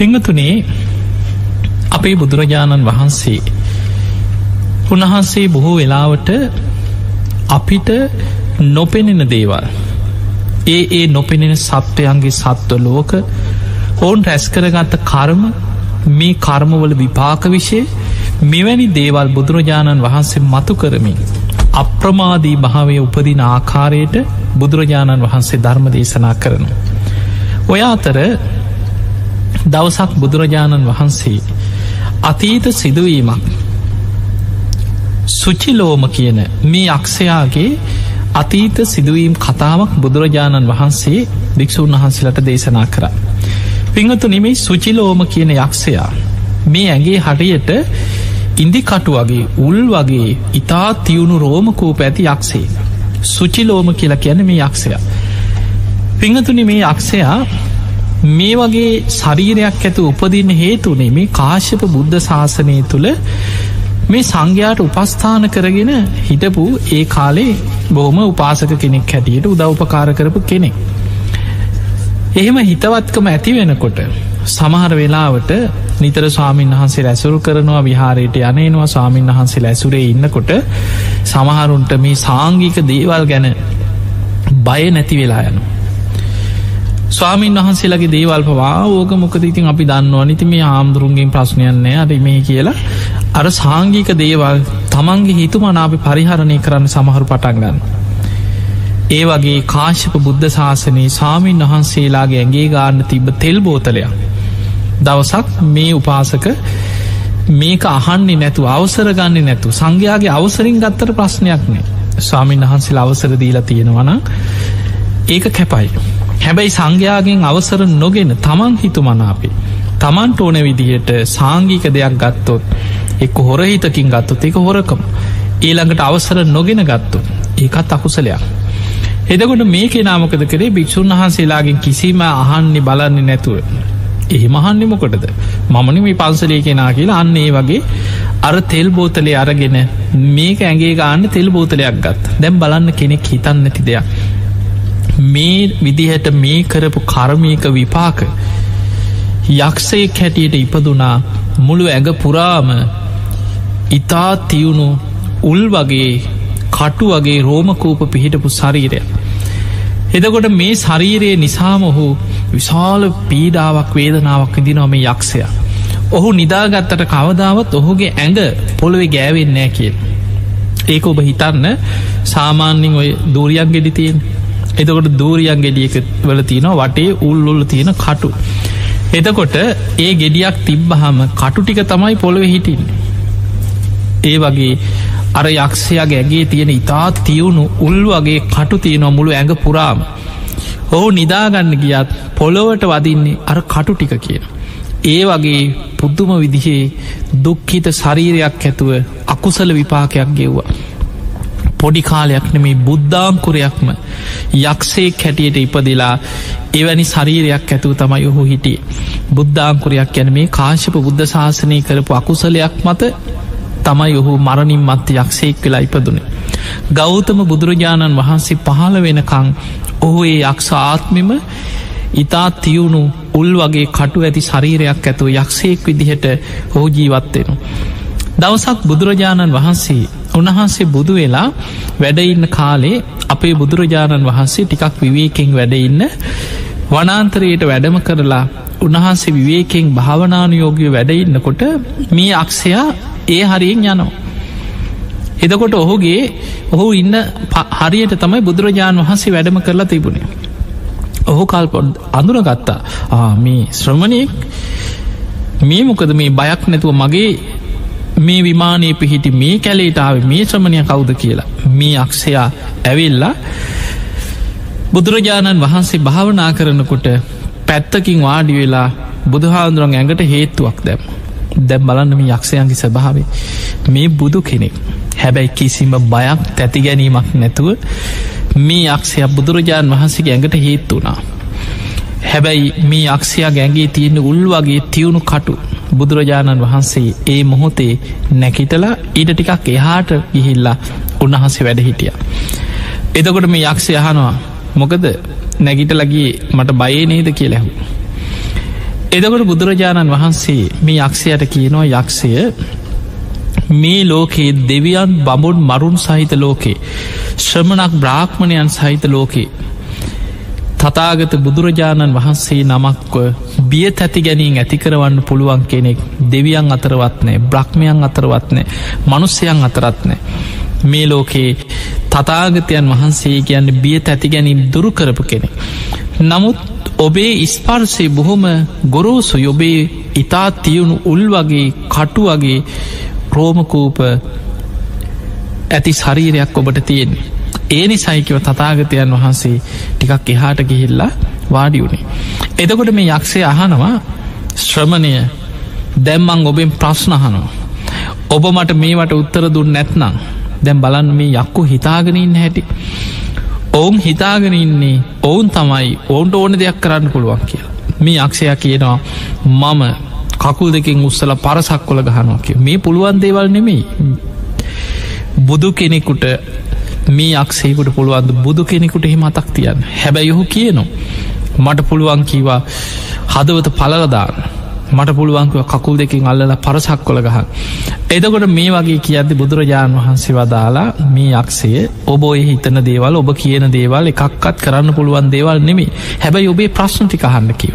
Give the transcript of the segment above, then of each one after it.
පංහතුනේ අපේ බුදුරජාණන් වහන්සේ උන්වහන්සේ බොහෝ වෙලාවට අපිට නොපෙනෙන දේවල් ඒ ඒ නොපෙනෙන සත්වයන්ගේ සත්ව ලෝක ඔවුන් රැස්කරගත්ත කර්ම මේ කර්මවල විපාක විෂය මෙවැනි දේවල් බුදුරජාණන් වහන්සේ මතු කරමින් අප්‍රමාදී භාවය උපදින ආකාරයට බුදුරජාණන් වහන්සේ ධර්ම දේශනා කරනු. ඔය අතර දවසක් බුදුරජාණන් වහන්සේ අතීත සිදුවීමක් සුචිලෝම කියන මේ අක්ෂයාගේ අතීත සිදුවීම් කතාවක් බුදුරජාණන් වහන්සේ භික්‍ෂූන් වහන්සේලට දේශනා කර. පිංහතු නෙමේ සුචිලෝම කියන යක්ෂයා මේ ඇගේ හටියට ඉන්දිකටු වගේ උල් වගේ ඉතා තියුණු රෝමකූප ඇති යක්ෂේ සුචිලෝම කියලා කියන මේ යක්ෂය පිංහතුනි මේ යක්ෂයා මේ වගේ ශරීරයක් ඇතු උපදින්න හේතුනේ මේ කාශ්‍යප බුද්ධ ශාසනය තුළ මේ සංඝයාට උපස්ථාන කරගෙන හිටපු ඒ කාලේ බොහොම උපාසක කෙනෙක් හැටියට උදව්පකාර කරපු කෙනෙක්. එහෙම හිතවත්කම ඇති වෙනකොට සමහර වෙලාවට නිතර ස්වාමීන් වහන්සේ ඇසුරු කරනවා විහාරයට යනනවා ස්වාමීන් වහන්සේ ඇසුරේ ඉන්නකොට සමහරුන්ට මේ සාංගික දේවල් ගැන බය නැති වෙලා යනු. ස්වාමීන් වහන්සේලගේ දේවල් පවා ඕක මොකද ඉතින් අපි දන්නවා නිති මේ ආමුදුරුන්ගෙන් ප්‍රශ්නයන්නේ අර මේ කියලා අර සාංගික දේවල් තමන්ගේ හිතුමනාපි පරිහරණය කරන්න සමහරු පටන්ගන්න. ඒ වගේ කාශ්‍යප බුද්ධ ශාසනයේ සාමීන් වහන්සේලාගේ ඇගේ ගාන්න තිබ තෙල් බෝතලයක්. දවසක් මේ උපාසක මේක අහන්නේ නැතු අවසර ගන්න නැතු සංඝයාගේ අවසරින් ගත්තර ප්‍රශ්නයක් නෑ ස්වාමීන් වහන්සේ අවසර දීලා තියෙනවන ඒක කැපයි. හැබැයි සංඝයාගෙන් අවසර නොගෙන තමන් හිතු මනාපේ. තමන්ට ඕන විදිහට සාංගික දෙයක් ගත්තොත් එක් හොරහිතකින් ගත්තොත් එක හොරකම ඊළඟට අවසර නොගෙන ගත්තු ඒකත් අකුසලයක්. එදකොට මේ කෙනාමකද කරේ භික්‍ෂූන් වහන්සේලාගෙන් කිසිම අහන්නේ බලන්නේ නැතුව. එහි මහන්නේ මොකටද මමනි මේ පන්සලේ කෙනා කියලා අන්න ඒ වගේ අර තෙල් බෝතලේ අරගෙන මේක ඇගේ ගාන්න තෙල් බෝතලයක් ගත් දැම් බලන්න කෙනෙක් හිතන්න නැති දෙයක්. මේ විදිහට මේ කරපු කර්මයක විපාක යක්ෂයෙක් හැටියට ඉපදුනා මුළු ඇඟ පුරාම ඉතා තියුණු උල් වගේ කටු වගේ රෝමකූප පිහිටපු ශරීරය. එදකොට මේ ශරීරයේ නිසාම ඔහු විශාල පීඩාවක් වේදනාවක් විදිනොම මේ යක්ෂය. ඔහු නිදාගත්තට කවදාවත් ඔහුගේ ඇඟ පොළොවෙ ගෑවෙන්නෑ කියෙන්. ඒක ඔබ හිතන්න සාමාන්‍යින් ඔය දූරියක් ගෙඩි තියෙන් එතකොට දූරියන් ගෙඩියක වල තියෙන වටේ උල්ලුල්ල තියෙන කටු. එතකොට ඒ ගෙඩියක් තිබ්බහම කටු ටික තමයි පොළොව හිටින්. ඒ වගේ අර යක්ෂයාගේ ඇගේ තියෙන ඉතා තියවුණු උල් වගේ කටු තියෙනවා මුළු ඇඟ පුරාම. ඔහු නිදාගන්න ගියත් පොළොවට වදින්නේ අර කටු ටික කියන. ඒ වගේ පුද්දුම විදිහේ දුක්හිත ශරීරයක් ඇතුව අකුසල විපාකයක් ගෙව්වා. පොඩි කාලයක් නෙමේ බුද්ධාංකුරයක්ම යක්ෂේ කැටියට ඉපදිලා එවැනි ශරීරයක් ඇතුව තමයි ඔහු හිටිය. බුද්ධාංකුරයක් ගැන මේ කාශප බුද්ධ ශාසනය කරපු අකුසලයක් මත තමයි ඔහු මරණින් මත්ත යක්ෂයෙක් වෙලා ඉපදුනේ. ගෞතම බුදුරජාණන් වහන්සේ පහළ වෙනකං ඔහු ඒ යක්ෂ ආත්මෙම ඉතා තියුණු උල් වගේ කටු ඇති ශරීරයක් ඇතුව යක්ෂයෙක් විදිහට හෝ ජීවත්වෙනු. දවසක් බුදුරජාණන් වහන්සේ උන්වහන්සේ බුදු වෙලා වැඩඉන්න කාලේ අපේ බුදුරජාණන් වහන්සේ ටිකක් විවේකෙන් වැඩඉන්න වනාන්තරයට වැඩම කරලා උන්වහන්සේ විවේකෙන් භාවනානුයෝගය වැඩඉන්නකොට මේ අක්ෂයා ඒ හරියෙන් යනවා. එදකොට ඔහුගේ ඔහු ඉන්න හරියට තමයි බුදුරජාණන් වහන්සේ වැඩම කරලා තිබුණේ. ඔහු කල්පොඩ් අඳුනගත්තා මේ ශ්‍රමණයෙක් මේ මොකද මේ බයක් නැතුව මගේ මේ විමානය පිහිටි මේ කැලේටාව මේ ශ්‍රමණය කවුද කියලා. මේ අක්ෂයා ඇවිල්ලා බුදුරජාණන් වහන්සේ භාවනා කරනකොට පැත්තකින් වාඩි වෙලා බුදුහාන්දුරන් ඇඟට හේතුවක් දැම් දැම් බලන්නම යක්ෂයන්ගේ ස්භාවේ මේ බුදු කෙනෙක්. හැබැයි කිසිම බයක් තැති ගැනීමක් නැතුව මේ අක්ෂයක් බුදුරජාණන් වහන්සේ ඇඟට හේත්තු වුණා. හැබැයි මේ අක්ෂයා ගැගේ තියෙන උල් වගේ තියුණු කටු බුදුරජාණන් වහන්සේ ඒ මොහොතේ නැකිටලා ඊට ටිකක් එහාට ගිහිල්ලා උන්වහන්සේ වැඩ හිටිය. එතකොට මේ යක්ෂය යහනවා මොකද නැගිට ලගේ මට බයේ නේද කිය ලැහු. එදකොට බුදුරජාණන් වහන්සේ මේ යක්ෂයට කියනවා යක්ෂය මේ ලෝකයේ දෙවියන් බමුන් මරුන් සහිත ලෝකේ ශ්‍රමණක් බ්‍රාහ්මණයන් සහිත ලෝකේ තතාගත බුදුරජාණන් වහන්සේ නමක්ව බිය තැති ගැනීම් ඇතිකරවන්න පුළුවන් කෙනෙක් දෙවියන් අතරවත්නෑ බ්‍රහ්මයන් අතරවත්නෑ මනුස්සයන් අතරත්නෑ මේ ලෝකයේ තතාගතයන් වහන්සේ කියන්න බිය තැති ගැනීම් දුරු කරපු කෙනෙ. නමුත් ඔබේ ඉස්පර්සය බොහොම ගොරෝසු යොබේ ඉතා තියුණු උල් වගේ කටු වගේ රෝමකූප ඇති ශරීරයක් ඔබට තියෙන්නේ. ඒ නිසයිකිව තතාගතයන් වහන්සේ ටිකක් එහාට ගිහිල්ලා වාඩි වුණේ. එතකොට මේ යක්ෂය අහනවා ශ්‍රමණය දැම්මං ඔබෙන් ප්‍රශ්නහනවා. ඔබ මට මේවට උත්තර දුන්න නැත්නම් දැම් බලන් මේ යක්කු හිතාගෙනන්න හැටි. ඔවුන් හිතාගෙන ඉන්නේ ඔවුන් තමයි ඔවුන්ට ඕන දෙයක් කරන්න පුළුවන් කියලා. මේ අක්ෂයක් කියනවා මම කකුල් දෙකින් උත්සල පරසක් කොළ ගහනවා කිය මේ පුළුවන් දේවල් නෙමෙයි බුදු කෙනෙකුට මේ අක්සේකුට පුළුවන්ද? බුදු කෙනෙකුට එහෙම අතක් තියන්න. හැබැයි යොහු කියනවා මට පුළුවන් කීවා හදවත පලලදාන්න මට පුළුවන්කුව කකුල් දෙකින් අල්ලල පරසක් කොළ ගහන් එදකොට මේ වගේ කියද්දි බුදුරජාණන් වහන්සේ වදාලා මේ යක්ෂය ඔබ ඔය හිතන දේවල් ඔබ කියන දේවල් එකක්කත් කරන්න පුළුවන් දේවල් නෙමේ හැබැයි ඔබේ ප්‍රශ්නටි කහන්න කිව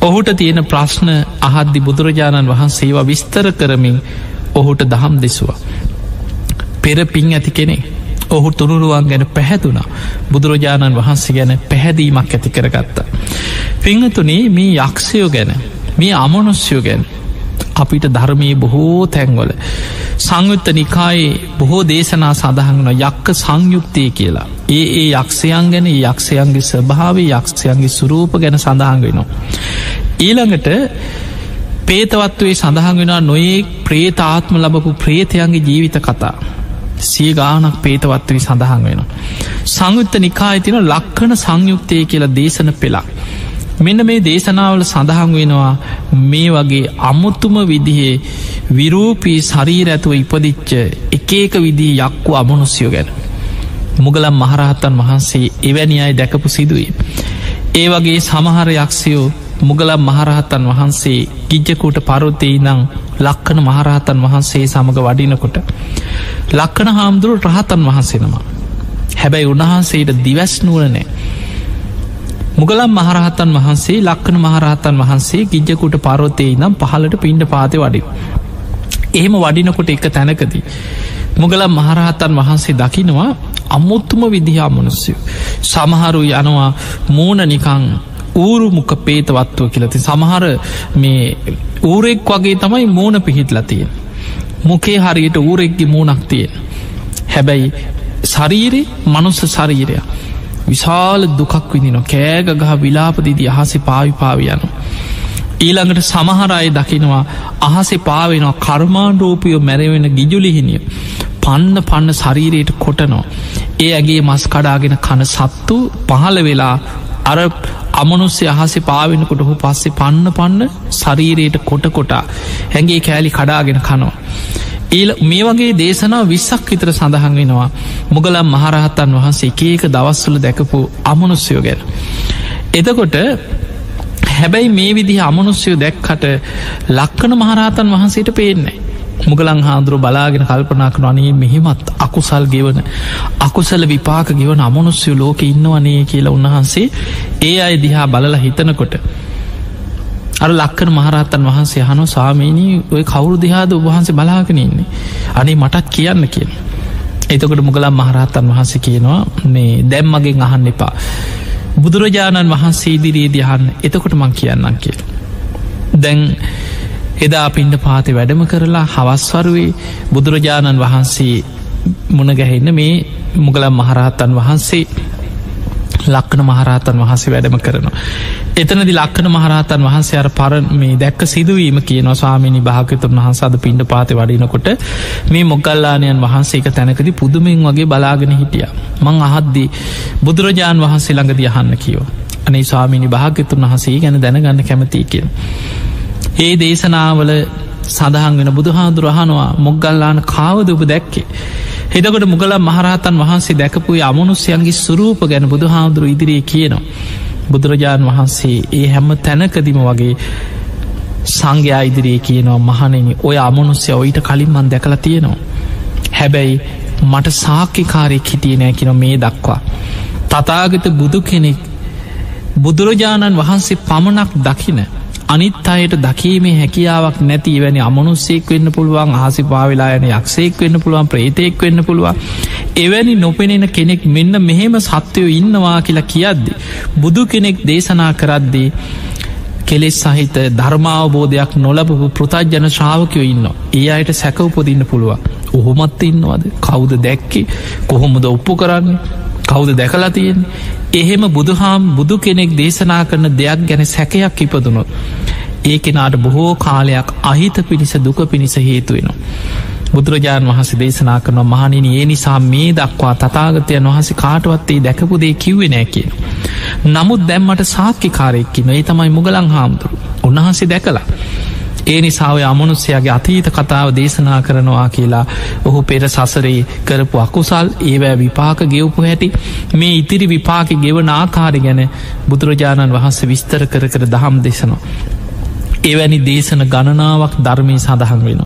ඔහුට තියෙන ප්‍රශ්න අහද්දි බුදුරජාණන් වහන්සේවා විස්තර කරමින් ඔහුට දහම් දෙසවා. පෙර පින් ඇති කෙනෙ ඔහු තුරුරුවන් ගැන පැහැතුනා බුදුරජාණන් වහන්සේ ගැන පැහැදීමක් ඇති කරගත්තා. පිංහතුනේ මේ යක්ෂයෝ ගැන මේ අමනුස්යෝ ගැන අපිට ධර්මී බොහෝ තැන්වල සංයුත්ත නිකායේ බොහෝ දේශනා සඳහන් වන යක්ක සංයුක්තය කියලා ඒ ඒ යක්ෂයන් ගැන යක්ෂයන්ගේ ස්වභාවේ යක්ෂයන්ගේ සුරූප ගැන සඳහන් වෙනවා. ඊළඟට පේතවත්වේ සඳහන් වෙන නොයේ ප්‍රේතාත්ම ලබපු ප්‍රේතයන්ගේ ජීවිත කතා සිය ගානක් පේතවත්වී සඳහන් වෙන. සංයුත්ත නිකාය තින ලක්කන සංයුක්තය කියලා දේශන පෙලා. මෙන්න මේ දේශනාවල සඳහන් වෙනවා මේ වගේ අමුත්තුම විදිහේ විරූපී ශරීර ඇතුව ඉපදිච්ච එක ඒක විදිී යක්කු අමනුස්යෝ ගැන. මුගලම් මහරහත්තන් වහන්සේ එවැනි අයි දැකපු සිදුවේ. ඒ වගේ සමහර යක්ෂයෝ මුගලම් මහරහත්තන් වහන්සේ ගිජ්ජකුට පරුත්තේ නං ලක්කන මහරහතන් වහන්සේ සමඟ වඩිනකොට. ලක්කන හාමුදුරු රහතන් වහන්සෙනවා. හැබැයි උන්වහන්සේට දිවැස්නුවනෑ. මුගලම් මහරහතන් වහන්සේ ලක්කන මහරහතන් වහන්සේ ගිජ්ජකුට පරොත්තේ නම් පහලට පින්ඩ පාති වඩි. එහෙම වඩිනකොට එක තැනකදී. මුගලම් මහරහතන් වහන්සේ දකිනවා අමුත්තුම විදිහා මනුස්සය. සමහරු යනවා මූුණ නිකං ඌරුමුක පේතවත්ව කියලති සමහර මේ ඌරෙක් වගේ තමයි මූුණ පිහිට ලතිය. මොකේ හරියට ඌරෙක්ගේ මූුණක් තියෙන. හැබැයි ශරීරි මනුස්ස ශරීරයක්. විශාල දුකක් විදින කෑග ගහ විලාපදිදී අහසි පාවි පාවියනු. ඊළඟට සමහරය දකිනවා අහසෙ පාවෙනවා කර්මාණ්ඩෝපියෝ මැරවෙන ගිජුලිහිනිය. පන්න පන්න ශරීරයට කොටනෝ. ඒ ඇගේ මස් කඩාගෙන කන සත්තු පහල වෙලා අර අමනුස්්‍ය අහසේ පාවෙනකොට හු පස්සේ පන්න පන්න ශරීරයට කොට කොටා හැගේ කෑලි කඩාගෙන කනෝ. ඒල මේ වගේ දේශනා විස්සක් විතර සඳහන් වෙනවා මුගලම් මහරහත්තන් වහන්සේ ඒක දවස්වල දැකපු අමනුස්්‍යයෝ ගැන. එතකොට හැබැයි මේ විදි අමනුස්්‍යයෝ දැක්කට ලක්කන මහරහතන් වහන්සේට පේන්නේ. මුගලං හාන්දුරු බලාගෙන කල්පනා කන අනේ මෙහෙමත් අකුසල් ගෙවන අකුසල විපාක ගෙවන අමනුස්්‍යය ලෝක ඉන්නවනේ කියලා උන්වහන්සේ ඒ අය දිහා බලලා හිතනකොට අර ලක්කන මහරත්තන් වහන්සේ හනු සාමීනී ඔය කවුරු දිහාද උවහන්සේ බලාගෙන ඉන්නේ? අනේ මටත් කියන්න කියෙන් එතකොට මුගලම් මහරහත්තන් වහන්සේ කියනවා මේ දැම්මගෙන් අහන්න එපා. බුදුරජාණන් වහන්සේ ඉදිරියේ දිහන්න එතකොට මං කියන්නම් කිය දැන් එදා පින්ඩ පාති වැඩම කරලා හවස්වරුවේ බුදුරජාණන් වහන්සේ මුණගැහෙන්න මේ මුගලම් මහරහත්තන් වහන්සේ ලක්කන මහරහතන් වහන්සේ වැඩම කරනවා. එතනදි ලක්කන මහරහතන් වහන්සේ අර පර මේ දැක්ක සිදුවීම කියන ස්වාමිනි භාගතුන් වහන්සාද පින්ඩ පාති වඩිනකොට මේ මොගල්ලානයන් වහන්සේක තැනකති පුදුමෙන් වගේ බලාගෙන හිටිය. මං අහද්දී බුදුරජාණන් වහන්සේ ළඟද යහන්න කියෝ. අනේ ස්වාමිනි භාගතුන් වහසේ ගැන දැනගන්න කැමතිී කියෙන්. ඒ දේශනාවල සඳහන් වෙන බුදුහාදුරහනවා මොග්ගල්ලාන කාවද ඔබ දැක්කේ. හෙදකට මුගල මහරහතන් වහන්සේ දැකපු අමනුස්්‍යයන්ගේ සුරූප ගැන බුදුහාදුරු ඉදිරියේ කියනවා. බුදුරජාණන් වහන්සේ ඒ හැම තැනකදිම වගේ සංඝයා ඉදිරියේ කියනවා මහනෙනි ඔය අමනුස්්‍ය ඔයිට කලින් මන් දැකලා තියෙනවා. හැබැයි මට සාක්්‍යකාරයෙක් හිටිය නෑ කියෙන මේ දක්වා. තතාගත බුදු කෙනෙක් බුදුරජාණන් වහන්සේ පමණක් දකින අනිත් අයට දකීමේ හැකියාවක් නැති වැනි අමනුස්සෙක් වෙන්න පුළුවන් ආසි පාවෙලායන යක්ෂයෙක් වෙන්න පුළුවන් ප්‍රේතයෙක් වෙන්න පුළුවන් එවැනි නොපෙනෙන කෙනෙක් මෙන්න මෙහෙම සත්වයෝ ඉන්නවා කියලා කියද්දි. බුදු කෙනෙක් දේශනා කරද්දී කෙලෙස් සහිත ධර්මාවබෝධයක් නොලබපු පෘතජ්ජන ශ්‍රාවකයෝ ඉන්න. ඒ අයට සැක උපදින්න පුළුව. ඔහොමත් ඉන්නවද කවුද දැක්කේ කොහොමද ඔප්පු කරන්න කවුද දැකලා තියෙන්. එහෙම බුදුහාම් බුදු කෙනෙක් දේශනා කරන දෙයක් ගැන සැකයක් ඉපදුනොත්. ඒ කෙනාට බොහෝ කාලයක් අහිත පිණිස දුක පිණිස හේතුවෙනවා. බුදුරජාණන් වහස දේශනා කරන මහනින ඒ නිසා මේ දක්වා තතාගතයන් වහස කාටවත්තේ දැකපුදේ කිව්වෙ නෑ කියන. නමුත් දැම්මට සාක්්‍ය කාරෙක්කි නොේ තමයි මුගලං හාමුදුරු උන්වහන්සේ දැකලා. ඒ නිසාාව අමනුස්්‍යයාගේ අතීත කතාව දේශනා කරනවා කියලා ඔහු පෙර සසරේ කරපු අකුසල් ඒවෑ විපාක ගෙවපු හැටි මේ ඉතිරි විපාක ගෙවන ආකාරි ගැන බුදුරජාණන් වහන්සේ විස්තර කර කර දහම් දෙසනවා. එවැනි දේශන ගණනාවක් ධර්මය සඳහන් වෙන.